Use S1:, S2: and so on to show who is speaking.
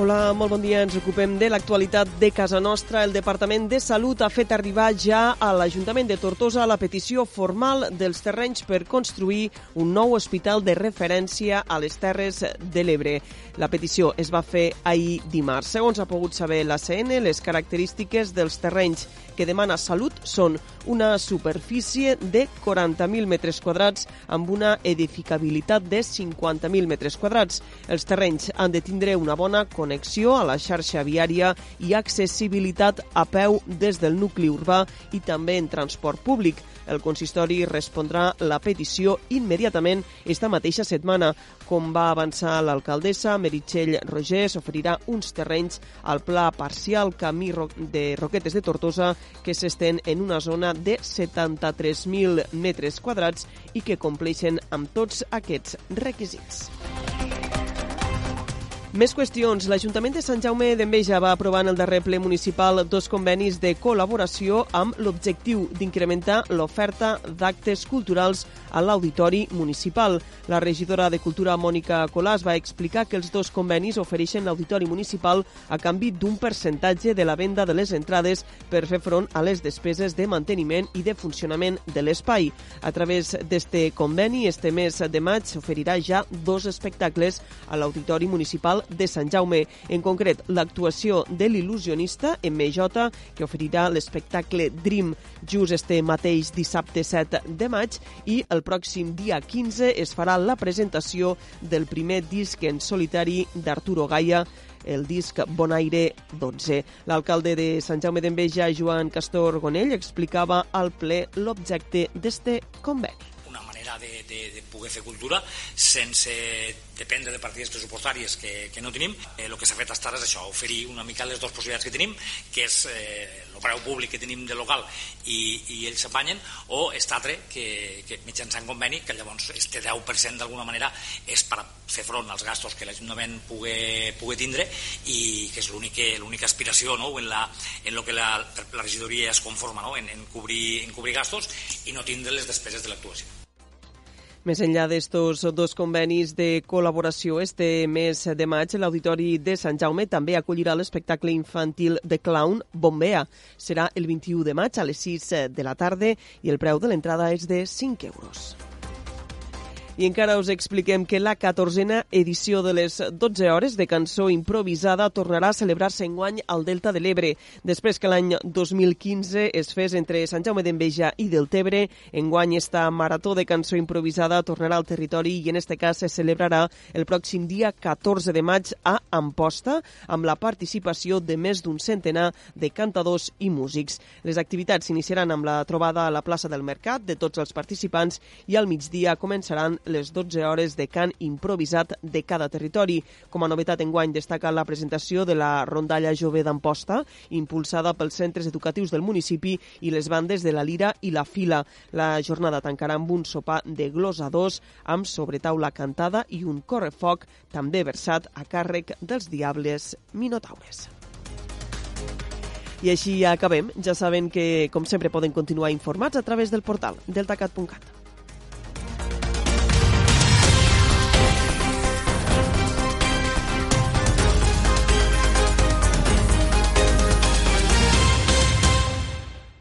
S1: Hola, molt bon dia. Ens ocupem de l'actualitat de casa nostra. El Departament de Salut ha fet arribar ja a l'Ajuntament de Tortosa la petició formal dels terrenys per construir un nou hospital de referència a les Terres de l'Ebre. La petició es va fer ahir dimarts. Segons ha pogut saber la CN, les característiques dels terrenys que demana Salut són una superfície de 40.000 metres quadrats amb una edificabilitat de 50.000 metres quadrats. Els terrenys han de tindre una bona connexió a la xarxa viària i accessibilitat a peu des del nucli urbà i també en transport públic. El consistori respondrà la petició immediatament esta mateixa setmana. Com va avançar l'alcaldessa, Meritxell Roger s'oferirà uns terrenys al pla parcial Camí de Roquetes de Tortosa que s'estén en una zona de 73.000 metres quadrats i que compleixen amb tots aquests requisits. Més qüestions. L'Ajuntament de Sant Jaume d'Enveja va aprovar en el darrer ple municipal dos convenis de col·laboració amb l'objectiu d'incrementar l'oferta d'actes culturals a l'Auditori Municipal. La regidora de Cultura, Mònica Colàs, va explicar que els dos convenis ofereixen l'Auditori Municipal a canvi d'un percentatge de la venda de les entrades per fer front a les despeses de manteniment i de funcionament de l'espai. A través d'este conveni, este mes de maig s'oferirà ja dos espectacles a l'Auditori Municipal Municipal de Sant Jaume. En concret, l'actuació de l'il·lusionista MJ, que oferirà l'espectacle Dream just este mateix dissabte 7 de maig i el pròxim dia 15 es farà la presentació del primer disc en solitari d'Arturo Gaia, el disc Bonaire 12. L'alcalde de Sant Jaume d'Enveja, Joan Castor Gonell, explicava al ple l'objecte d'este conveni
S2: de, de, de poder fer cultura sense dependre de partides pressupostàries que, que no tenim. Eh, el que s'ha fet ara és això, oferir una mica les dues possibilitats que tenim, que és eh, el preu públic que tenim de local i, i ells s'apanyen, o aquest altre que, que mitjançant conveni, que llavors este 10% d'alguna manera és per fer front als gastos que l'Ajuntament pugui, pugui tindre i que és l'única aspiració no? en, la, en lo que la, la regidoria es conforma, no? en, en, cobrir, en cobrir gastos i no tindre les despeses de l'actuació.
S1: Més enllà d'estos dos convenis de col·laboració, este mes de maig l'Auditori de Sant Jaume també acollirà l'espectacle infantil de clown Bombea. Serà el 21 de maig a les 6 de la tarda i el preu de l'entrada és de 5 euros. I encara us expliquem que la 14a edició de les 12 hores de cançó improvisada tornarà a celebrar-se enguany al Delta de l'Ebre. Després que l'any 2015 es fes entre Sant Jaume d'Enveja i del Tebre, enguany esta marató de cançó improvisada tornarà al territori i en este cas se celebrarà el pròxim dia 14 de maig a Amposta amb la participació de més d'un centenar de cantadors i músics. Les activitats s'iniciaran amb la trobada a la plaça del Mercat de tots els participants i al migdia començaran les 12 hores de cant improvisat de cada territori. Com a novetat enguany destaca la presentació de la rondalla jove d'Amposta, impulsada pels centres educatius del municipi i les bandes de la Lira i la Fila. La jornada tancarà amb un sopar de glosadors amb sobretaula cantada i un correfoc també versat a càrrec dels diables minotaures. I així ja acabem. Ja saben que, com sempre, poden continuar informats a través del portal deltacat.cat.